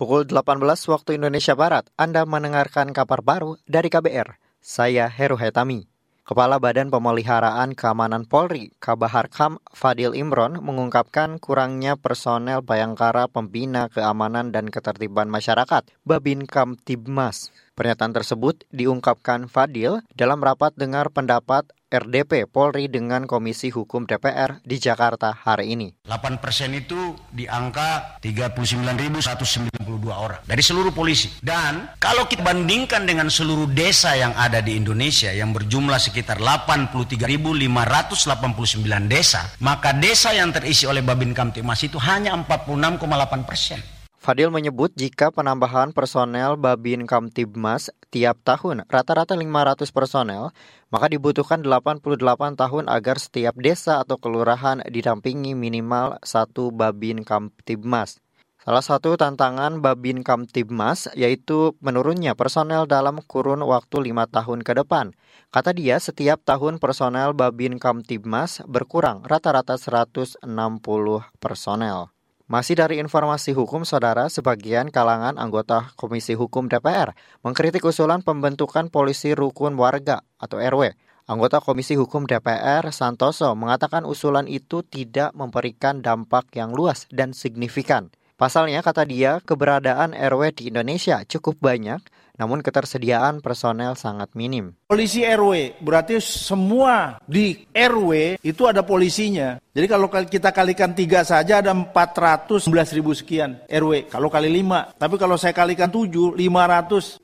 Pukul 18 waktu Indonesia Barat, Anda mendengarkan kabar baru dari KBR. Saya Heru Hetami. Kepala Badan Pemeliharaan Keamanan Polri, Kabahar Kam Fadil Imron, mengungkapkan kurangnya personel Bayangkara Pembina Keamanan dan Ketertiban Masyarakat, Babin Kamtibmas. Pernyataan tersebut diungkapkan Fadil dalam rapat dengar pendapat RDP Polri dengan Komisi Hukum DPR di Jakarta hari ini. 8 persen itu di angka 39.192 orang dari seluruh polisi. Dan kalau kita bandingkan dengan seluruh desa yang ada di Indonesia yang berjumlah sekitar 83.589 desa, maka desa yang terisi oleh Babin Kamtimas itu hanya 46,8 persen. Fadil menyebut jika penambahan personel Babin Kamtibmas tiap tahun rata-rata 500 personel, maka dibutuhkan 88 tahun agar setiap desa atau kelurahan didampingi minimal satu Babin Kamtibmas. Salah satu tantangan Babin Kamtibmas yaitu menurunnya personel dalam kurun waktu lima tahun ke depan. Kata dia, setiap tahun personel Babin Kamtibmas berkurang rata-rata 160 personel. Masih dari informasi hukum, saudara, sebagian kalangan anggota Komisi Hukum DPR mengkritik usulan pembentukan polisi rukun warga atau RW. Anggota Komisi Hukum DPR Santoso mengatakan usulan itu tidak memberikan dampak yang luas dan signifikan. Pasalnya, kata dia, keberadaan RW di Indonesia cukup banyak namun ketersediaan personel sangat minim. Polisi RW, berarti semua di RW itu ada polisinya. Jadi kalau kita kalikan tiga saja ada 411 ribu sekian RW, kalau kali lima. Tapi kalau saya kalikan tujuh, 580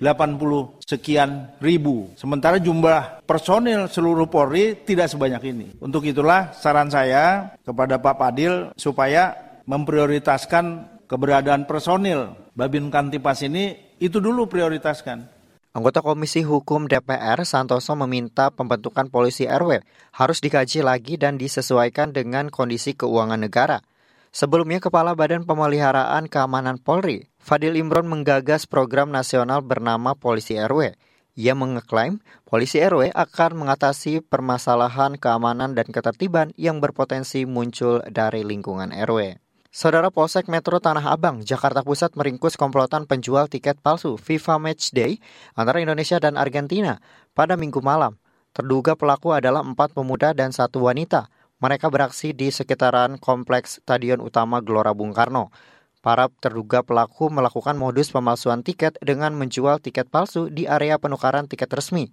sekian ribu. Sementara jumlah personil seluruh Polri tidak sebanyak ini. Untuk itulah saran saya kepada Pak Padil supaya memprioritaskan keberadaan personil Babin Kantipas ini itu dulu prioritaskan. Anggota Komisi Hukum DPR Santoso meminta pembentukan polisi RW harus dikaji lagi dan disesuaikan dengan kondisi keuangan negara. Sebelumnya Kepala Badan Pemeliharaan Keamanan Polri, Fadil Imron menggagas program nasional bernama Polisi RW. Ia mengeklaim polisi RW akan mengatasi permasalahan keamanan dan ketertiban yang berpotensi muncul dari lingkungan RW. Saudara Polsek Metro Tanah Abang, Jakarta Pusat meringkus komplotan penjual tiket palsu FIFA Matchday antara Indonesia dan Argentina pada minggu malam. Terduga pelaku adalah empat pemuda dan satu wanita. Mereka beraksi di sekitaran kompleks Stadion Utama Gelora Bung Karno. Para terduga pelaku melakukan modus pemalsuan tiket dengan menjual tiket palsu di area penukaran tiket resmi.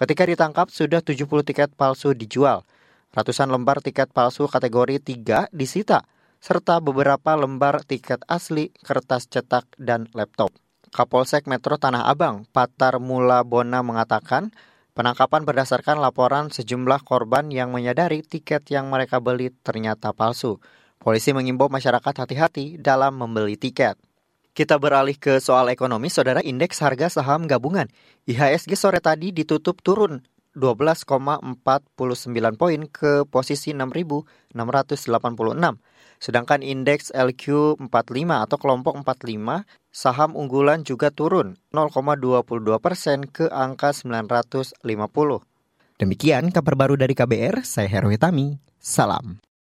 Ketika ditangkap, sudah 70 tiket palsu dijual. Ratusan lembar tiket palsu kategori 3 disita serta beberapa lembar tiket asli, kertas cetak, dan laptop. Kapolsek Metro Tanah Abang, Patar Mula Bona mengatakan, penangkapan berdasarkan laporan sejumlah korban yang menyadari tiket yang mereka beli ternyata palsu. Polisi mengimbau masyarakat hati-hati dalam membeli tiket. Kita beralih ke soal ekonomi, saudara indeks harga saham gabungan. IHSG sore tadi ditutup turun 12,49 poin ke posisi 6.686. Sedangkan indeks LQ45 atau kelompok 45 saham unggulan juga turun 0,22 persen ke angka 950. Demikian kabar baru dari KBR, saya Heru Hitami. Salam.